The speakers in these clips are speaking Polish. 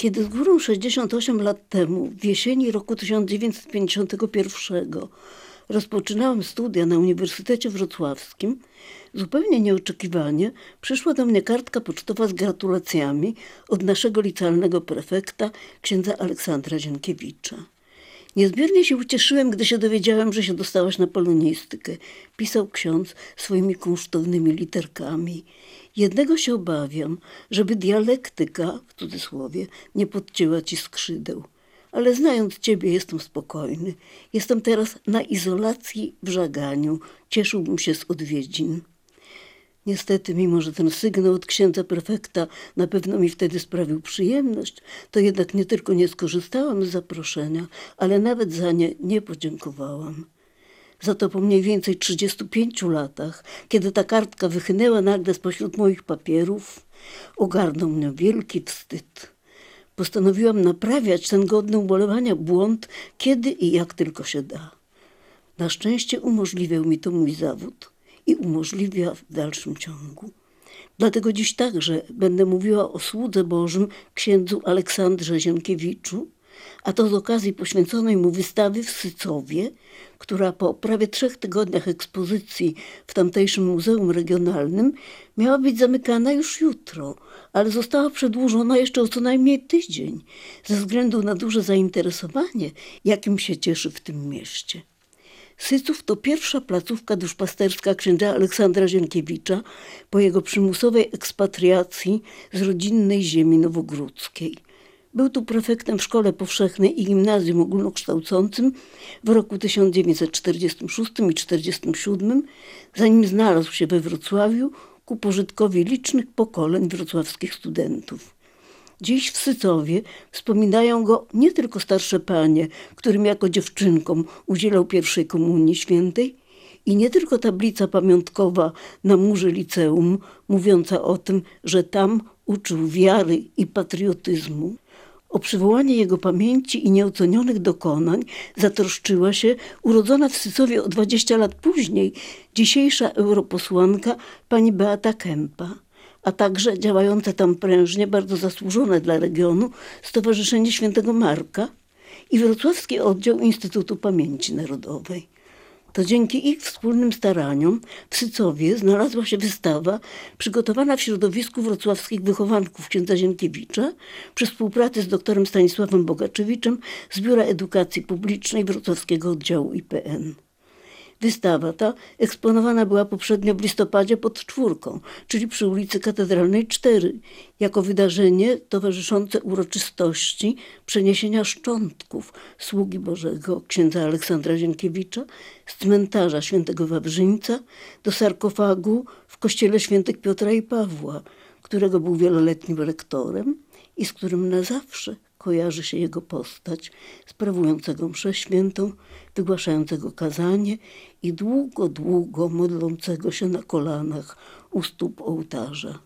Kiedy z górą 68 lat temu, w jesieni roku 1951, rozpoczynałam studia na Uniwersytecie Wrocławskim, zupełnie nieoczekiwanie przyszła do mnie kartka pocztowa z gratulacjami od naszego licealnego prefekta, księdza Aleksandra Zienkiewicza. Niezmiernie się ucieszyłem, gdy się dowiedziałem, że się dostałaś na polonistykę. Pisał ksiądz swoimi kunsztownymi literkami. Jednego się obawiam, żeby dialektyka, w cudzysłowie, nie podcięła ci skrzydeł. Ale znając ciebie jestem spokojny. Jestem teraz na izolacji w żaganiu. Cieszyłbym się z odwiedzin. Niestety, mimo że ten sygnał od księdza prefekta na pewno mi wtedy sprawił przyjemność, to jednak nie tylko nie skorzystałam z zaproszenia, ale nawet za nie nie podziękowałam. Za to po mniej więcej 35 latach, kiedy ta kartka wychynęła nagle spośród moich papierów, ogarnął mnie wielki wstyd. Postanowiłam naprawiać ten godny ubolewania błąd, kiedy i jak tylko się da. Na szczęście umożliwiał mi to mój zawód i umożliwia w dalszym ciągu. Dlatego dziś także będę mówiła o słudze Bożym księdzu Aleksandrze Zienkiewiczu, a to z okazji poświęconej mu wystawy w Sycowie, która po prawie trzech tygodniach ekspozycji w tamtejszym Muzeum Regionalnym miała być zamykana już jutro, ale została przedłużona jeszcze o co najmniej tydzień, ze względu na duże zainteresowanie, jakim się cieszy w tym mieście. Syców to pierwsza placówka duszpasterska księdza Aleksandra Zienkiewicza po jego przymusowej ekspatriacji z rodzinnej ziemi nowogródzkiej. Był tu prefektem w szkole powszechnej i gimnazjum ogólnokształcącym w roku 1946 i 1947, zanim znalazł się we Wrocławiu ku pożytkowi licznych pokoleń wrocławskich studentów. Dziś w Sycowie wspominają go nie tylko starsze panie, którym jako dziewczynkom udzielał pierwszej komunii świętej, i nie tylko tablica pamiątkowa na murze liceum, mówiąca o tym, że tam uczył wiary i patriotyzmu. O przywołanie jego pamięci i nieocenionych dokonań zatroszczyła się urodzona w Sycowie o 20 lat później dzisiejsza europosłanka pani Beata Kępa a także działające tam prężnie, bardzo zasłużone dla regionu Stowarzyszenie Świętego Marka i Wrocławski Oddział Instytutu Pamięci Narodowej. To dzięki ich wspólnym staraniom w Sycowie znalazła się wystawa przygotowana w środowisku wrocławskich wychowanków księdza Zienkiewicza przy współpracy z doktorem Stanisławem Bogaczewiczem z Biura Edukacji Publicznej Wrocławskiego Oddziału IPN. Wystawa ta eksponowana była poprzednio w listopadzie pod czwórką, czyli przy ulicy Katedralnej 4, jako wydarzenie towarzyszące uroczystości przeniesienia szczątków sługi Bożego księdza Aleksandra Zienkiewicza z cmentarza świętego Wawrzyńca do sarkofagu w kościele świętych Piotra i Pawła, którego był wieloletnim rektorem i z którym na zawsze kojarzy się jego postać sprawującego mszę świętą, wygłaszającego kazanie i długo, długo modlącego się na kolanach u stóp ołtarza.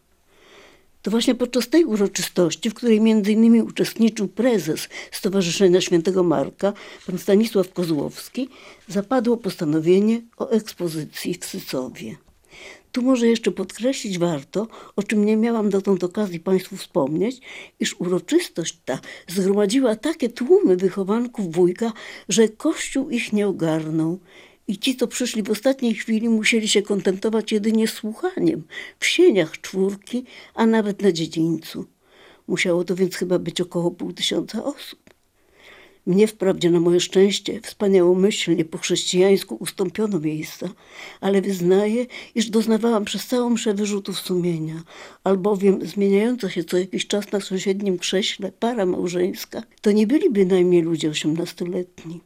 To właśnie podczas tej uroczystości, w której innymi uczestniczył prezes Stowarzyszenia Świętego Marka, pan Stanisław Kozłowski, zapadło postanowienie o ekspozycji w Sycowie. Tu może jeszcze podkreślić warto, o czym nie miałam dotąd okazji Państwu wspomnieć, iż uroczystość ta zgromadziła takie tłumy wychowanków wujka, że Kościół ich nie ogarnął. I ci, co przyszli w ostatniej chwili, musieli się kontentować jedynie słuchaniem w sieniach czwórki, a nawet na dziedzińcu. Musiało to więc chyba być około pół tysiąca osób. Mnie wprawdzie na moje szczęście wspaniałomyślnie po chrześcijańsku ustąpiono miejsca, ale wyznaję, iż doznawałam przez całą mszę wyrzutów sumienia, albowiem zmieniająca się co jakiś czas na sąsiednim krześle para małżeńska to nie byli bynajmniej ludzie osiemnastoletni.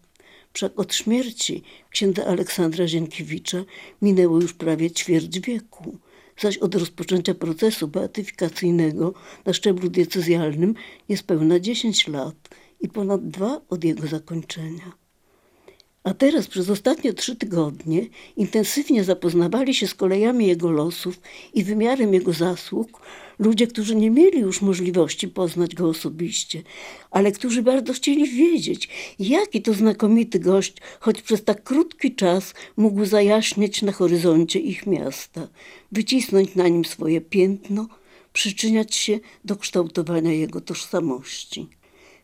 Wszak od śmierci księdza Aleksandra Zienkiewicza minęło już prawie ćwierć wieku zaś od rozpoczęcia procesu beatyfikacyjnego na szczeblu decyzjalnym niespełna 10 lat i ponad dwa od jego zakończenia. A teraz przez ostatnie trzy tygodnie intensywnie zapoznawali się z kolejami jego losów i wymiarem jego zasług ludzie, którzy nie mieli już możliwości poznać go osobiście, ale którzy bardzo chcieli wiedzieć, jaki to znakomity gość, choć przez tak krótki czas mógł zajaśniać na horyzoncie ich miasta, wycisnąć na nim swoje piętno, przyczyniać się do kształtowania jego tożsamości.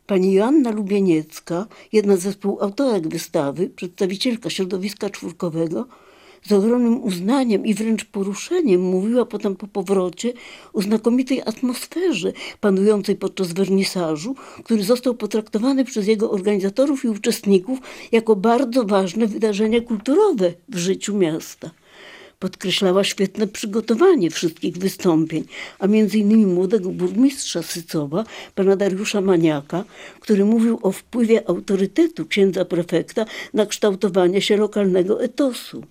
Pani Joanna Lubieniecka, jedna ze współautorek wystawy, przedstawicielka środowiska czwórkowego, z ogromnym uznaniem i wręcz poruszeniem mówiła potem po powrocie o znakomitej atmosferze panującej podczas wernisażu, który został potraktowany przez jego organizatorów i uczestników jako bardzo ważne wydarzenie kulturowe w życiu miasta. Podkreślała świetne przygotowanie wszystkich wystąpień, a między innymi młodego burmistrza Sycowa, pana Dariusza Maniaka, który mówił o wpływie autorytetu księdza prefekta na kształtowanie się lokalnego etosu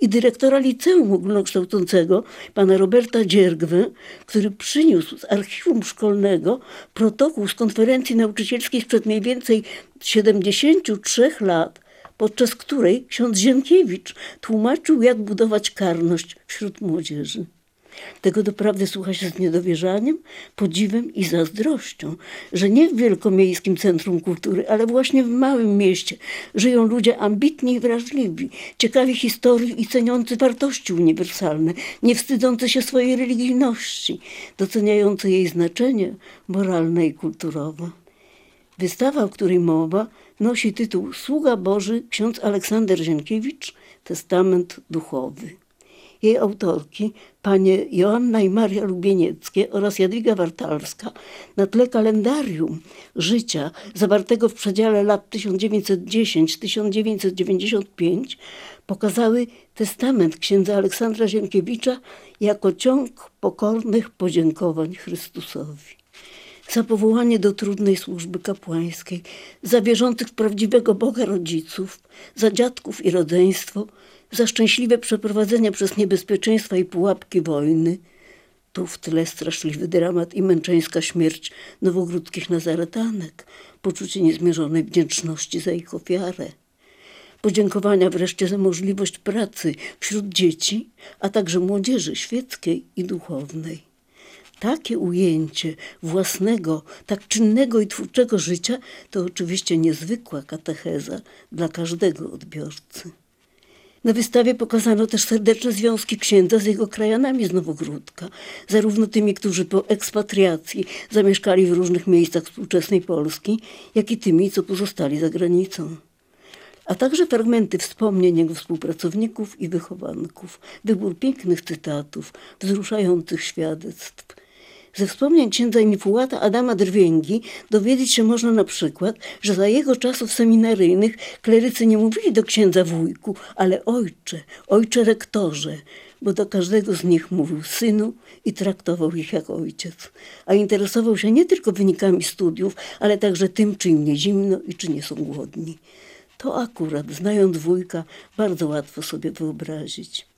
i dyrektora liceum ogólnokształcącego, pana Roberta Dziergwę, który przyniósł z archiwum szkolnego protokół z konferencji nauczycielskiej sprzed mniej więcej 73 lat, podczas której ksiądz Zienkiewicz tłumaczył, jak budować karność wśród młodzieży. Tego doprawdy słucha się z niedowierzaniem, podziwem i zazdrością, że nie w wielkomiejskim centrum kultury, ale właśnie w małym mieście żyją ludzie ambitni i wrażliwi, ciekawi historii i ceniący wartości uniwersalne, nie wstydzący się swojej religijności, doceniający jej znaczenie moralne i kulturowe. Wystawa, o której mowa, nosi tytuł Sługa Boży ksiądz Aleksander Zienkiewicz, Testament Duchowy. Jej autorki, panie Joanna i Maria Lubienieckie oraz Jadwiga Wartalska, na tle kalendarium życia zawartego w przedziale lat 1910-1995 pokazały testament księdza Aleksandra Zienkiewicza jako ciąg pokornych podziękowań Chrystusowi za powołanie do trudnej służby kapłańskiej, za wierzących w prawdziwego Boga rodziców, za dziadków i rodzeństwo, za szczęśliwe przeprowadzenie przez niebezpieczeństwa i pułapki wojny. Tu w tle straszliwy dramat i męczeńska śmierć nowogródzkich nazaretanek, poczucie niezmierzonej wdzięczności za ich ofiarę. Podziękowania wreszcie za możliwość pracy wśród dzieci, a także młodzieży świeckiej i duchownej. Takie ujęcie własnego, tak czynnego i twórczego życia to oczywiście niezwykła katecheza dla każdego odbiorcy. Na wystawie pokazano też serdeczne związki księdza z jego krajanami z Nowogródka, zarówno tymi, którzy po ekspatriacji zamieszkali w różnych miejscach współczesnej Polski, jak i tymi, co pozostali za granicą. A także fragmenty wspomnień jego współpracowników i wychowanków, wybór pięknych cytatów, wzruszających świadectw, ze wspomnień księdza Nifułata Adama Drwięgi dowiedzieć się można na przykład, że za jego czasów seminaryjnych klerycy nie mówili do księdza wujku, ale ojcze, ojcze rektorze, bo do każdego z nich mówił synu i traktował ich jak ojciec. A interesował się nie tylko wynikami studiów, ale także tym, czy im nie zimno i czy nie są głodni. To akurat, znając wujka, bardzo łatwo sobie wyobrazić.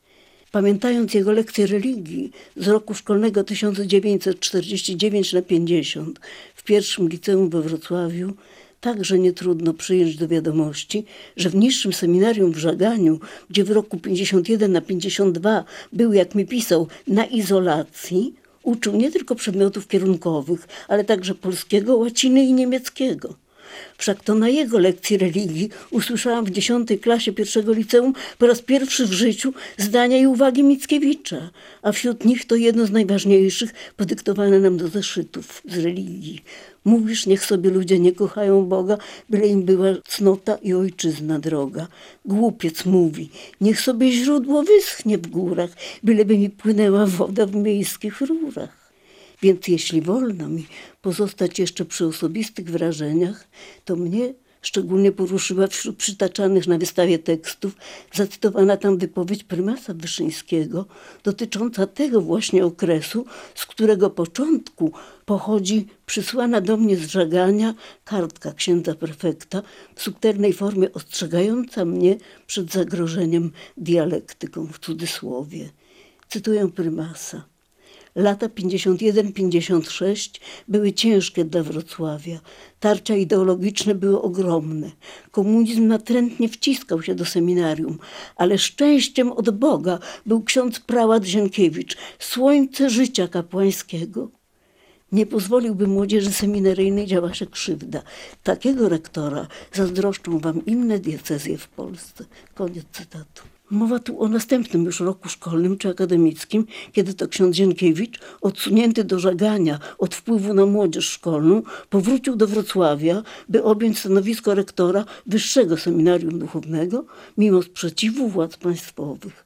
Pamiętając jego lekcje religii z roku szkolnego 1949 na 50 w pierwszym liceum we Wrocławiu, także nie trudno przyjąć do wiadomości, że w niższym seminarium w Żaganiu, gdzie w roku 51 na 52 był, jak mi pisał, na izolacji, uczył nie tylko przedmiotów kierunkowych, ale także polskiego, łaciny i niemieckiego. Wszak to na jego lekcji religii usłyszałam w dziesiątej klasie pierwszego liceum po raz pierwszy w życiu zdania i uwagi Mickiewicza, a wśród nich to jedno z najważniejszych podyktowane nam do zeszytów z religii. Mówisz, niech sobie ludzie nie kochają Boga, byle im była cnota i ojczyzna droga. Głupiec mówi, niech sobie źródło wyschnie w górach, byleby mi płynęła woda w miejskich rurach. Więc jeśli wolno mi pozostać jeszcze przy osobistych wrażeniach, to mnie szczególnie poruszyła wśród przytaczanych na wystawie tekstów zacytowana tam wypowiedź prymasa Wyszyńskiego dotycząca tego właśnie okresu, z którego początku pochodzi przysłana do mnie z żagania kartka księdza prefekta w subtelnej formie ostrzegająca mnie przed zagrożeniem dialektyką w cudzysłowie. Cytuję prymasa. Lata 51-56 były ciężkie dla Wrocławia. Tarcia ideologiczne były ogromne. Komunizm natrętnie wciskał się do seminarium, ale szczęściem od Boga był ksiądz prałat Zienkiewicz, słońce życia kapłańskiego. Nie pozwoliłby młodzieży seminaryjnej działa się krzywda. Takiego rektora zazdroszczą wam inne diecezje w Polsce. Koniec cytatu. Mowa tu o następnym już roku szkolnym czy akademickim, kiedy to ksiądz Zienkiewicz, odsunięty do żagania od wpływu na młodzież szkolną, powrócił do Wrocławia, by objąć stanowisko rektora Wyższego Seminarium Duchownego, mimo sprzeciwu władz państwowych.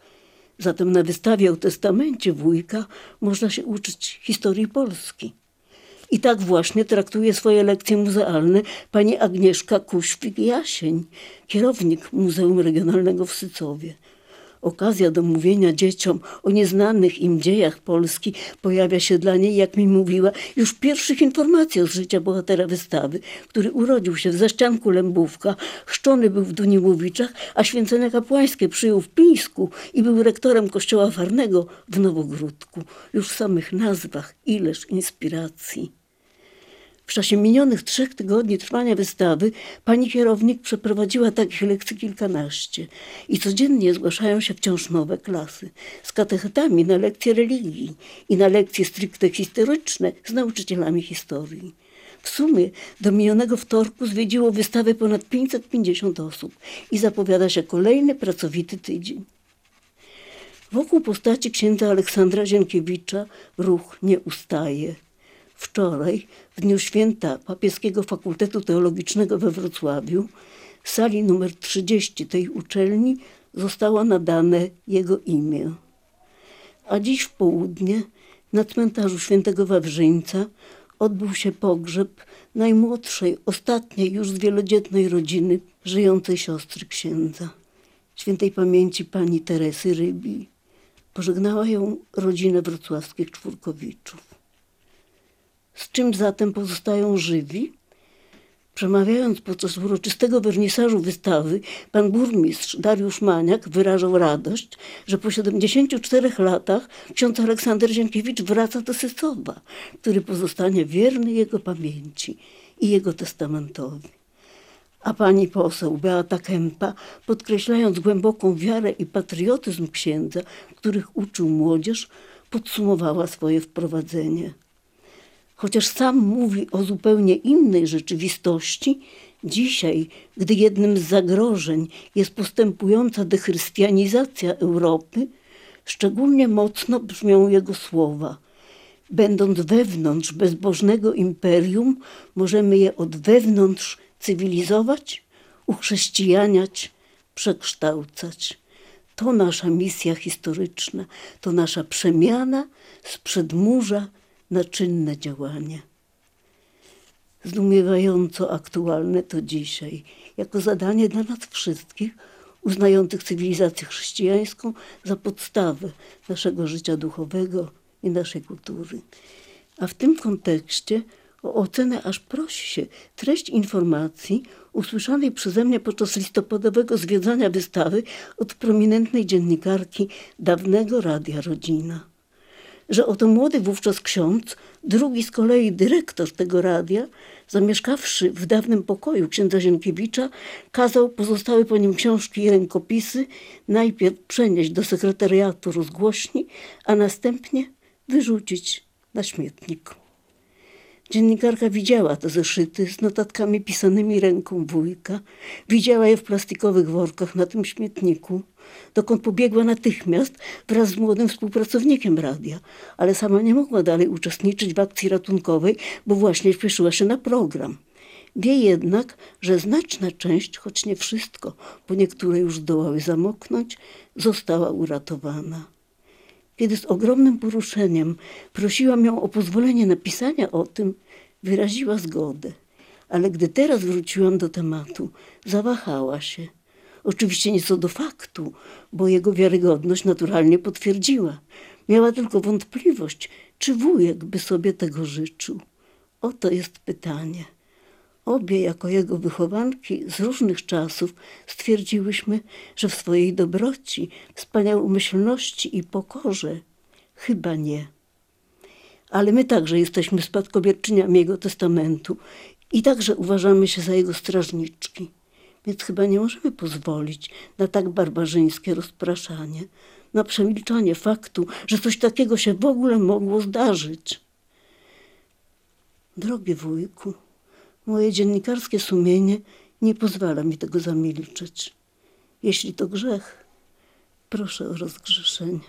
Zatem na wystawie o testamencie wujka można się uczyć historii Polski. I tak właśnie traktuje swoje lekcje muzealne pani Agnieszka Kuświk-Jasień, kierownik Muzeum Regionalnego w Sycowie. Okazja do mówienia dzieciom o nieznanych im dziejach Polski pojawia się dla niej, jak mi mówiła, już w pierwszych informacjach z życia bohatera wystawy, który urodził się w zaścianku Lębówka, chrzczony był w Duniłowiczach, a święcenia kapłańskie przyjął w Pińsku i był rektorem kościoła Farnego w Nowogródku. Już w samych nazwach ileż inspiracji. W czasie minionych trzech tygodni trwania wystawy pani kierownik przeprowadziła takich lekcji kilkanaście i codziennie zgłaszają się wciąż nowe klasy z katechetami na lekcje religii i na lekcje stricte historyczne z nauczycielami historii. W sumie do minionego wtorku zwiedziło wystawę ponad 550 osób i zapowiada się kolejny pracowity tydzień. Wokół postaci księdza Aleksandra Zienkiewicza ruch nie ustaje. Wczoraj, w dniu święta Papieskiego Fakultetu Teologicznego we Wrocławiu, sali numer 30 tej uczelni zostało nadane jego imię. A dziś w południe na cmentarzu świętego Wawrzyńca odbył się pogrzeb najmłodszej, ostatniej już z wielodzietnej rodziny żyjącej siostry księdza, świętej pamięci pani Teresy Rybi. Pożegnała ją rodzinę wrocławskich czwórkowiczów. Z czym zatem pozostają żywi? Przemawiając podczas uroczystego wernisażu wystawy, pan burmistrz Dariusz Maniak wyrażał radość, że po 74 latach ksiądz Aleksander Zienkiewicz wraca do Sycowa, który pozostanie wierny jego pamięci i jego testamentowi. A pani poseł Beata Kępa, podkreślając głęboką wiarę i patriotyzm księdza, których uczył młodzież, podsumowała swoje wprowadzenie – chociaż sam mówi o zupełnie innej rzeczywistości, dzisiaj, gdy jednym z zagrożeń jest postępująca dechrystianizacja Europy, szczególnie mocno brzmią jego słowa. Będąc wewnątrz bezbożnego imperium, możemy je od wewnątrz cywilizować, uchrześcijaniać, przekształcać. To nasza misja historyczna, to nasza przemiana z przedmurza na czynne działanie. Zdumiewająco aktualne to dzisiaj, jako zadanie dla nas wszystkich, uznających cywilizację chrześcijańską za podstawę naszego życia duchowego i naszej kultury. A w tym kontekście o ocenę aż prosi się treść informacji usłyszanej przeze mnie podczas listopadowego zwiedzania wystawy od prominentnej dziennikarki dawnego Radia Rodzina że oto młody wówczas ksiądz, drugi z kolei dyrektor tego radia, zamieszkawszy w dawnym pokoju księdza Zienkiewicza, kazał pozostałe po nim książki i rękopisy najpierw przenieść do sekretariatu rozgłośni, a następnie wyrzucić na śmietnik. Dziennikarka widziała te zeszyty z notatkami pisanymi ręką wujka. Widziała je w plastikowych workach na tym śmietniku, dokąd pobiegła natychmiast wraz z młodym współpracownikiem radia, ale sama nie mogła dalej uczestniczyć w akcji ratunkowej, bo właśnie śpieszyła się na program. Wie jednak, że znaczna część, choć nie wszystko, bo niektóre już zdołały zamoknąć, została uratowana. Kiedy z ogromnym poruszeniem prosiłam ją o pozwolenie napisania o tym, wyraziła zgodę. Ale gdy teraz wróciłam do tematu, zawahała się. Oczywiście nie co do faktu, bo jego wiarygodność naturalnie potwierdziła. Miała tylko wątpliwość, czy wujek by sobie tego życzył. Oto jest pytanie. Obie jako jego wychowanki z różnych czasów stwierdziłyśmy, że w swojej dobroci, wspaniałomyślności i pokorze chyba nie. Ale my także jesteśmy spadkobierczyniami jego testamentu i także uważamy się za jego strażniczki. Więc chyba nie możemy pozwolić na tak barbarzyńskie rozpraszanie, na przemilczanie faktu, że coś takiego się w ogóle mogło zdarzyć. Drogi wujku, Moje dziennikarskie sumienie nie pozwala mi tego zamilczeć. Jeśli to grzech, Proszę o rozgrzeszenie.